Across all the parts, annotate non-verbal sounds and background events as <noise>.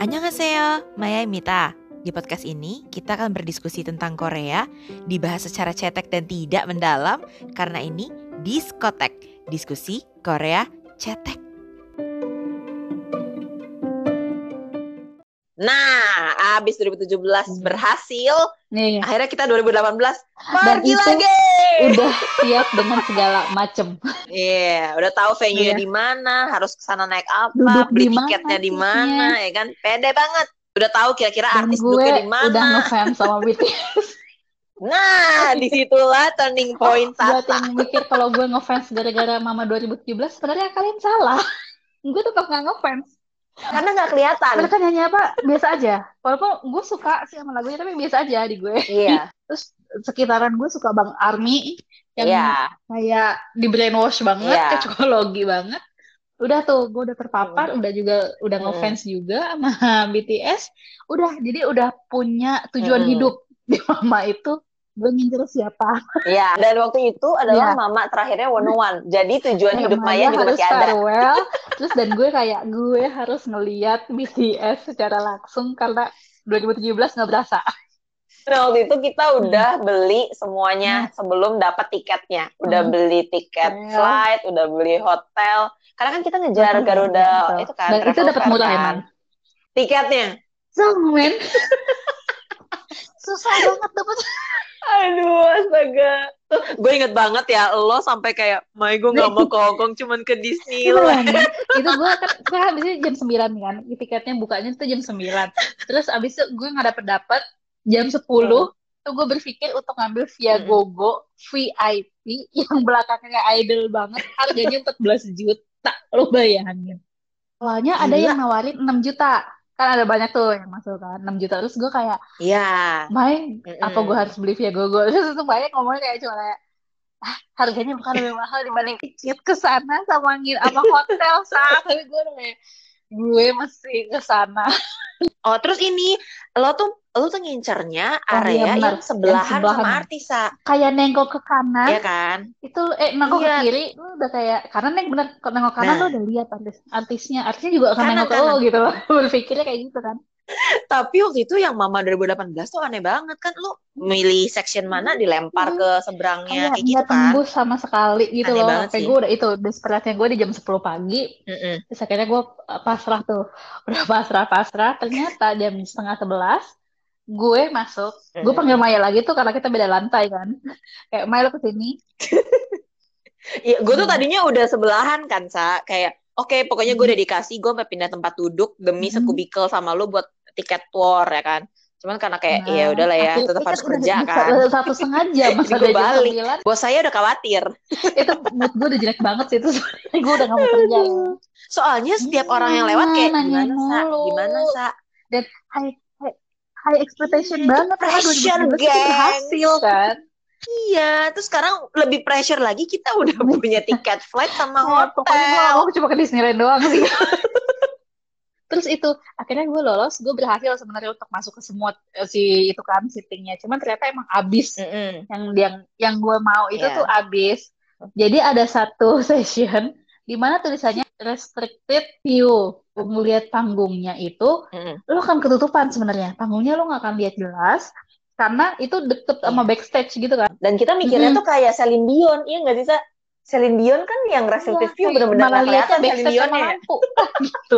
Annyeonghaseyo, Maya Di podcast ini, kita akan berdiskusi tentang Korea, dibahas secara cetek dan tidak mendalam, karena ini Diskotek, diskusi Korea cetek. Nah, abis 2017 hmm. berhasil, Nih. akhirnya kita 2018 pergi lagi. Udah siap dengan segala macem. Iya, yeah, udah tahu venue-nya yeah. di mana, harus ke sana naik apa, Duduk beli tiketnya di mana, ya kan? Pede banget. Udah tahu kira-kira artis duduknya di mana. Udah ngefans sama BTS. Nah, <laughs> di situlah turning point Buat yang mikir kalau gue ngefans gara-gara Mama 2017, sebenarnya kalian salah. <laughs> gue tetap gak ngefans karena nggak kelihatan mereka nyanyi apa biasa aja walaupun gue suka sih sama lagunya tapi biasa aja di gue iya terus sekitaran gue suka bang Army yang yeah. kayak di brainwash banget yeah. psikologi banget udah tuh gue udah terpapar hmm. udah juga udah hmm. ngefans juga sama <laughs> BTS udah jadi udah punya tujuan hmm. hidup di mama itu gue ngincer siapa. Iya, dan waktu itu adalah ya. mama terakhirnya one one. Jadi tujuan ya, hidup Maya, juga masih ada. Farewell, <laughs> terus dan gue kayak gue harus ngeliat BTS secara langsung karena 2017 nggak berasa. Nah, waktu itu kita hmm. udah hmm. beli semuanya hmm. sebelum dapat tiketnya. Udah hmm. beli tiket yeah. flight, udah beli hotel. Karena kan kita ngejar hmm. Garuda hmm. itu kan. Dan itu dapat murah kan. Tiketnya. So, men. <laughs> Susah banget dapat. <laughs> Aduh, astaga. Tuh, gue inget banget ya, lo sampai kayak, Mai gue gak mau ke Hongkong, cuman ke Disneyland. itu <laughs> gue kan, gue habisnya jam 9 kan, tiketnya bukanya itu jam 9. Terus abis itu gue gak dapet dapet jam 10, hmm. tuh gue berpikir untuk ngambil via hmm. GoGo VIP yang belakangnya idol banget, harganya 14 juta, lo bayangin. Soalnya ada yang nawarin 6 juta kan ada banyak tuh yang masuk kan 6 juta. Terus gue kayak iya. Main mm -mm. apa gue harus beli via GoGo <laughs> terus itu banyak ngomongnya kayak cuma kayak ah harganya bukan lebih mahal dibanding tiket ke sana sama ngin apa hotel <laughs> saat. Tapi gue udah kayak gue masih ke sana oh terus ini lo tuh lu tuh ngincernya oh, area iya yang sebelahan, yang sebelahan sama artisa. Kayak nengok ke kanan. Iya kan? Itu eh nengok iya. ke kiri lu udah kayak karena neng bener nengok kanan nah. lu udah lihat artis artisnya. Artisnya juga akan nengok ke lo gitu loh. <laughs> Berpikirnya kayak gitu kan. Tapi waktu itu yang Mama 2018 tuh aneh banget kan lu milih section mana dilempar hmm. ke seberangnya kayak, gitu kan. tembus sama sekali gitu aneh loh. Kayak gue udah itu desperate gue di jam 10 pagi. Mm -mm. Terus akhirnya gue pasrah tuh. <laughs> Udah pasrah-pasrah ternyata jam setengah sebelas gue masuk gue panggil Maya lagi tuh karena kita beda lantai kan <laughs> kayak Maya lo ke sini <laughs> Iya, gue tuh hmm. tadinya udah sebelahan kan, sa. Kayak, oke, okay, pokoknya gue udah hmm. dikasih, gue mau pindah tempat duduk demi hmm. sekubikel sama lo buat tiket tour ya kan. Cuman karena kayak, nah, ya udahlah ya, tetap harus kerja kan. Satu setengah jam, <laughs> masa gue balik. Bos saya udah khawatir. <laughs> itu mood gue udah jelek banget sih itu. gue udah gak mau kerja. Soalnya setiap hmm, orang yang lewat kayak, gimana sa, gimana sa. Dan, hai, high expectation banget pressure berhasil kan Iya, terus sekarang lebih pressure lagi kita udah <laughs> punya tiket flight sama hotel. Pokoknya gue cuma ke Disneyland doang sih. Terus itu akhirnya gue lolos, gue berhasil sebenarnya untuk masuk ke semua eh, si itu kan sittingnya. Cuman ternyata emang abis mm -hmm. yang yang yang gue mau itu yeah. tuh abis. Jadi ada satu <laughs> session di mana tulisannya restricted view melihat panggungnya itu mm. lo akan ketutupan sebenarnya panggungnya lo nggak akan lihat jelas karena itu deket sama iya. backstage gitu kan dan kita mikirnya mm. tuh kayak Celine Dion iya nggak sih Celine Dion kan yang restricted iya, view benar-benar nggak kelihatan Celine Dion ya <laughs> gitu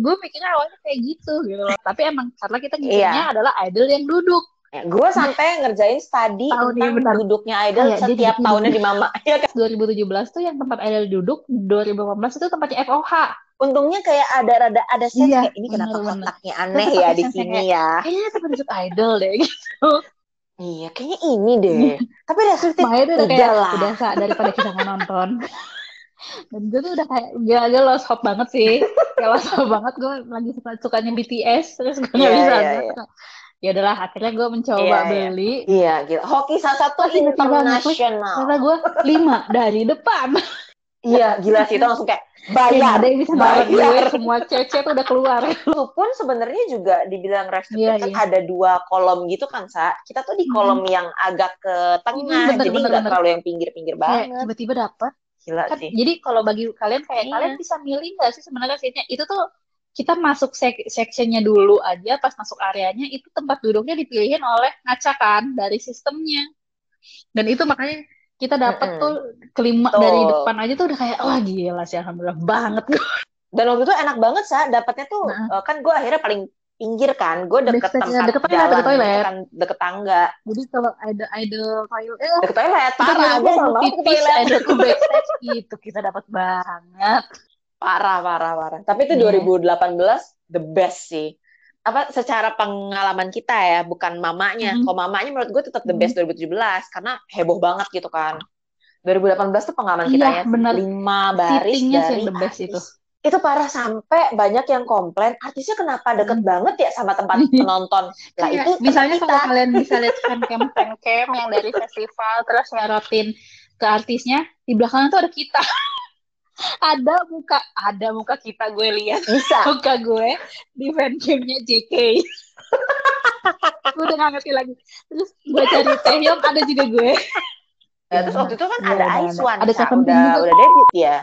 gue mikirnya awalnya kayak gitu gitu loh tapi emang karena kita mikirnya yeah. adalah idol yang duduk Ya, gue sampai ngerjain studi Tahun tentang benar. duduknya idol ya, setiap jadi, tahunnya di Mama. <laughs> Ya kan? 2017 tuh yang tempat idol duduk, 2018 itu tempatnya FOH. Untungnya kayak ada rada ada sense iya, kayak ini kenapa kotaknya aneh ya di sini ya. Kayaknya tempat duduk idol deh <laughs> gitu. Iya, kayaknya ini deh. Tapi restriktif Maya tuh udah kayak lah. udah sa daripada kita nonton. Dan gue tuh udah kayak gila-gila lost hope banget sih. Kayak lost hope banget gue lagi suka sukanya BTS terus gue gak yeah, bisa. Yeah, yeah ya adalah akhirnya gue mencoba iya, iya. beli iya gitu hoki salah satu internasional karena gue lima dari depan iya gila sih itu langsung kayak bayar ada yang bisa bayar gue semua cece tuh udah keluar itu pun sebenarnya juga dibilang restricted iya, kan iya. ada dua kolom gitu kan sa kita tuh di kolom hmm. yang agak ke tengah hmm, bener, jadi nggak terlalu yang pinggir-pinggir banget tiba-tiba dapet Gila kan, sih. Jadi kalau bagi kalian kayak Iya. kalian bisa milih nggak sih sebenarnya seatnya itu tuh kita masuk sek sectionnya dulu aja pas masuk areanya itu tempat duduknya dipilihin oleh ngaca kan dari sistemnya dan itu makanya kita dapat Mm-mm. tuh kelima Betul. dari depan aja tuh udah kayak wah gila sih alhamdulillah banget <laughs> Dan waktu itu enak banget sa, dapatnya tuh Nah. eh, kan gue akhirnya paling pinggir kan, gue deket tempat deket toilet, deket toilet. kan, deket tangga, jadi kalau ada idol toilet eh, deket toilet parah, gue sama ke pipis toilet. idol tuh <laughs> backstage itu kita dapat banget Parah, parah, parah. Tapi itu Iya. 2018 the best sih. Apa secara pengalaman kita ya, bukan mamanya. Mhm. Kalau mamanya menurut gue tetap the best 2017 karena heboh banget gitu kan. 2018 tuh pengalaman kita Iya, ya, bener. lima baris sih dari yang the best artis. itu. Itu parah sampai banyak yang komplain, artisnya kenapa deket Hmm. banget ya sama tempat Iya. <laughs> penonton. Lah Kayak, itu misalnya tempat kalau kita. kalian bisa <laughs> lihat fancam fancam yang dari festival terus nyorotin ke artisnya di belakang tuh ada kita <laughs> ada muka ada muka kita gue lihat Bisa. muka gue di fancamnya JK gue udah gak ngerti lagi terus gue cari Taehyung ada juga gue Ya, terus waktu itu kan Iya, ada ada, ada. Aiswan, Ada Sa, Seventeen udah juga. udah debut ya.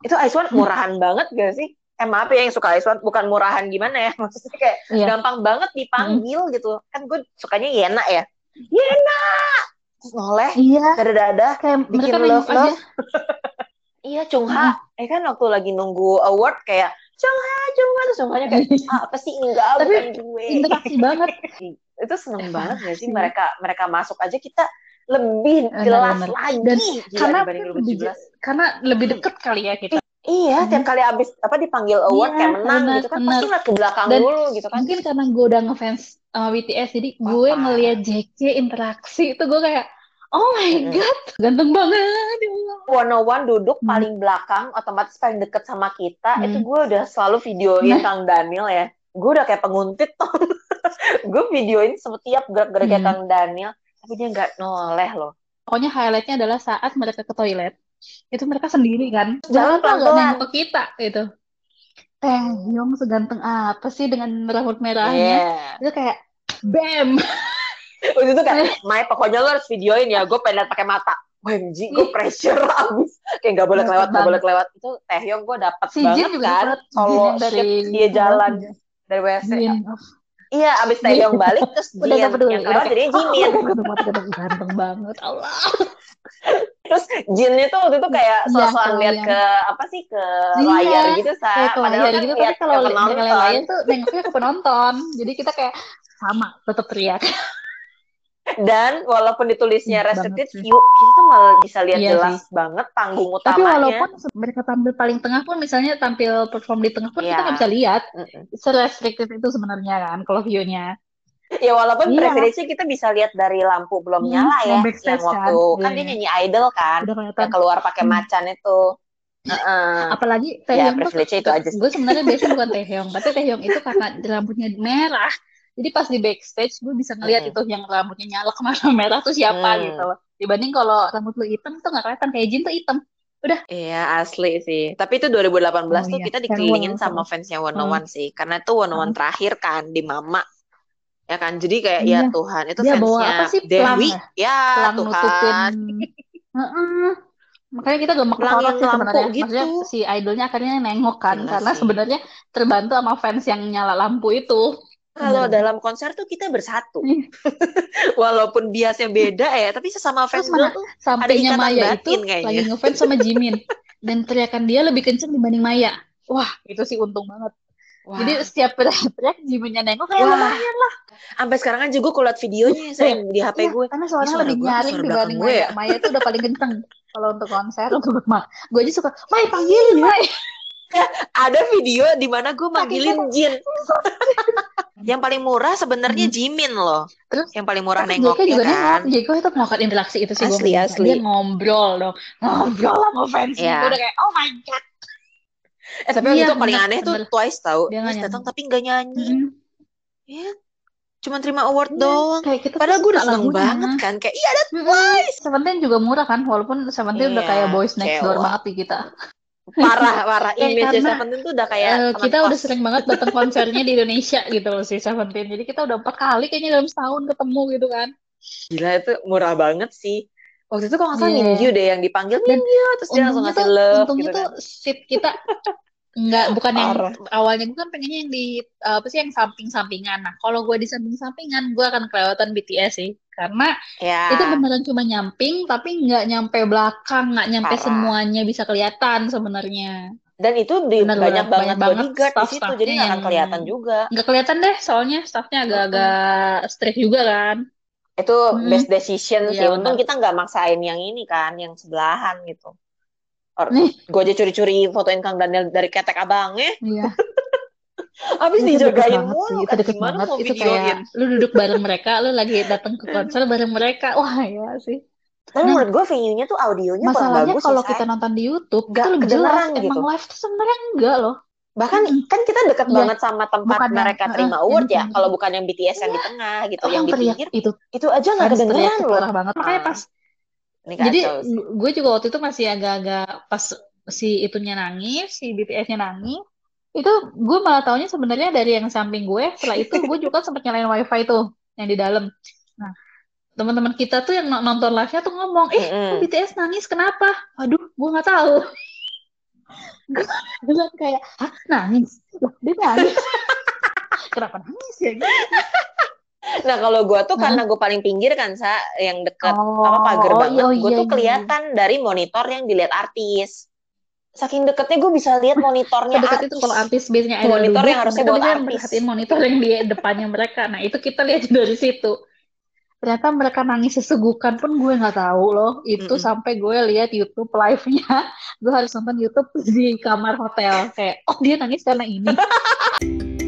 Itu Aiswan murahan banget gak sih? Eh maaf ya yang suka Aiswan, bukan murahan gimana ya? <laughs> Maksudnya kayak Iya. gampang banget dipanggil gitu. Kan gue sukanya Yena ya. Yena! Terus noleh, iya dada-dada, kayak bikin aja love-love. <laughs> Iya, Chungha. Eh kan waktu lagi nunggu award kayak Chungha, Chungha. Terus Chunghanya kayak, ah, apa sih? Enggak, Tapi bukan gue. interaksi banget <laughs> Itu seneng banget gak sih? Iya. Mereka mereka masuk aja kita lebih jelas benar. lagi. Dan Gila, karena lebih 2017. karena lebih deket kali ya kita Iya, Hmm. tiap kali abis apa dipanggil award Iya, kayak menang benar, gitu kan benar. pasti ke belakang Dan dulu gitu kan. mungkin karena gue udah ngefans sama BTS jadi Wah, gue ngeliat JK interaksi itu gue kayak oh my god ganteng banget ya Allah One on one duduk Hmm. paling belakang, otomatis paling deket sama kita. Hmm. Itu gue udah selalu videoin Nah. Kang Daniel ya. Gue udah kayak penguntit tuh. <laughs> gue videoin setiap gerak-geriknya Hmm. Kang Daniel, tapi dia nggak noleh loh. pokoknya highlightnya adalah saat mereka ke toilet itu mereka sendiri kan Jalan pelan-pelan. ke kita gitu Taehyung seganteng apa sih dengan rambut merahnya Iya. itu kayak bam <laughs> Waktu itu kayak, Mai pokoknya lo harus videoin ya. Gue pengen liat pakai mata. OMG, gue pressure abis. Kayak nggak boleh Dapet kelewat, nggak banget. boleh kelewat. Itu Taehyung gue dapet si Jin banget juga kan. Solo yang dari dia jalan dari WC. Iya, abis Taehyung balik terus Jin gak yang udah lewat kayak, jadinya Jimin. <laughs> ganteng banget Allah Terus Jinnya tuh waktu itu kayak Iya, sosokan lihat yang- ke apa sih ke Iya, layar gitu sa. ke Padahal kan gitu lihat tapi kalau ke li- mereka penonton. layar tuh nengoknya ke penonton jadi kita kayak sama tetap teriak Dan walaupun ditulisnya restricted sih. view, kita tuh malah bisa lihat Iya jelas banget panggung tapi utamanya. walaupun se- mereka tampil paling tengah pun misalnya tampil perform di tengah pun kita Iya. nggak bisa lihat se-restricted itu sebenarnya kan kalau view-nya Ya walaupun Iya. privilege kita bisa lihat dari lampu belum Hmm, nyala ya, yang waktu kan. kan Iya, dia nyanyi idol kan, yang keluar pakai Hmm. macan itu. Heeh. apalagi Ya Taehyung tuh privilege itu aja sih. gue sebenarnya biasanya bukan Taehyung tapi Taehyung itu karena rambutnya merah jadi pas di backstage gue bisa ngeliat Mm-mm. itu yang rambutnya nyala ke mana <laughs> merah tuh siapa Hmm. gitu loh dibanding kalau rambut lu hitam tuh nggak kelihatan kayak Jin tuh hitam Iya asli sih. Tapi itu 2018 Oh tuh iya, kita dikelilingin farewell sama fansnya One Hmm. One sih, karena itu One One Hmm. terakhir kan di Mama. Ya kan, jadi kayak Iya. ya Tuhan itu Dia bawa fansnya apa sih, pelang Dewi. ya? Ya pelang Tuhan. makanya kita gemek Pelang sorot yang sih sebenarnya gitu. maksudnya si idolnya akhirnya nengok kan Gila karena sih. sebenarnya terbantu sama fans yang nyala lampu itu Kalau Bener. dalam konser tuh kita bersatu. Iya. <laughs> Walaupun biasnya beda ya, tapi sesama fans mana gue tuh sampainya ikatan Maya batin itu kayaknya. lagi ngefans sama Jimin dan teriakan dia lebih kenceng dibanding Maya wah itu sih untung banget Wah. jadi setiap teriak Jiminnya nengok kayak lumayan lah sampai sekarang aja gue kalau liat videonya saya di HP Iya, gue. karena suaranya suara lebih gue nyaring suara dibanding gue Maya ya? Maya itu udah paling kenceng <laughs> kalau untuk konser untuk mah gue aja suka Maya panggilin Maya <laughs> Ada video di mana gue manggilin Jin. Yang paling murah sebenarnya Hmm. Jimin loh. Terus, Yang paling murah nengoknya juga kan. nengok Jeko itu melakukan interaksi itu sih gue Asli, bisa. asli. dia ngobrol dong ngobrol sama Iya. gue udah kayak oh my god Eh tapi Iya, itu paling bener, aneh tuh bener. Twice tau. Dia Twice datang tapi nggak nyanyi. Mm. Ya. Cuma terima award Iya, doang. kayak kita Padahal tuh gue udah seneng lagunya. banget kan. Kayak iya ada Mm-mm. Seventeen juga murah kan, walaupun Seventeen udah Iya, kayak boys next door banget di kita. Parah <laughs> parah Ya, image karena, Seventeen tuh udah kayak teman kita udah kos. sering banget datang konsernya di Indonesia gitu loh si Seventeen. Jadi kita udah empat kali kayaknya dalam setahun ketemu gitu kan. Gila itu murah banget sih. Waktu itu kalau nggak salah yeah. Mingyu deh yang dipanggil Mingyu, terus dia langsung ngasih tuh, love untungnya gitu tuh kan. seat kita Enggak, bukan yang awalnya gue kan pengennya yang di apa sih yang samping-sampingan. Nah, kalau gue di samping-sampingan, gue akan kelewatan BTS sih, karena Ya. itu beneran cuma nyamping, tapi nggak nyampe belakang, nggak nyampe Parah. semuanya bisa kelihatan sebenarnya. Dan itu di Bener, banyak banget Banyak banget bodyguard di situ, jadi nggak akan kelihatan juga. Nggak kelihatan deh, soalnya staffnya agak-agak strict juga kan. Itu Mm-mm. best decision sih. Iya, Untung benar. kita nggak maksain yang ini kan, yang sebelahan gitu. Or, gue aja curi-curi fotoin Kang Daniel dari ketek abangnya. Iya. <laughs> Abis Itu dijagain mulu. itu deket gimana banget. mau Itu videoin? kayak lu duduk bareng mereka, lu lagi datang ke konser bareng mereka. Wah, ya sih. Tapi Nah, menurut gue venue-nya tuh audionya Masalahnya bagus kalau kita nonton di YouTube, Nggak itu lebih jelas. Emang gitu. live tuh sebenarnya enggak loh. Bahkan Mm-mm. kan kita deket Iya. banget sama tempat Bukan yang- mereka uh-uh, terima yang award di ya. Kalau bukan yang BTS yang di tengah gitu, yang Orang di pinggir itu itu aja nggak teriak kedengeran loh. parah banget. Makanya pas Ini jadi kacau sih. gue juga waktu itu masih agak-agak pas si itunya nangis, si BTS-nya nangis, itu gue malah taunya sebenarnya dari yang samping gue. Setelah itu gue juga <laughs> sempat nyalain wifi tuh yang di dalam. Nah, teman-teman kita tuh yang no- nonton live-nya tuh ngomong, eh kok Mm-mm. BTS nangis kenapa? Waduh, gue nggak tahu. <laughs> gue bilang kayak, hah nangis? Loh, dia nangis. <laughs> Kenapa nangis ya? Gitu. Nah kalau gue tuh karena gue paling pinggir kan sa, yang deket Oh, apa pagar oh banget, iya, gue iya, tuh iya. kelihatan dari monitor yang dilihat artis. Saking deketnya gue bisa lihat monitornya Sedekat artis. itu kalau artis biasanya ada Monitor yang harusnya buat artis. merhatiin monitor yang di depannya mereka. Nah itu kita lihat <laughs> dari situ. Ternyata mereka nangis sesegukan pun gue nggak tahu loh. Itu Mm-mm. sampai gue lihat YouTube live-nya. <laughs> Gue harus nonton YouTube di kamar hotel. Kayak, oh dia nangis karena ini. <laughs>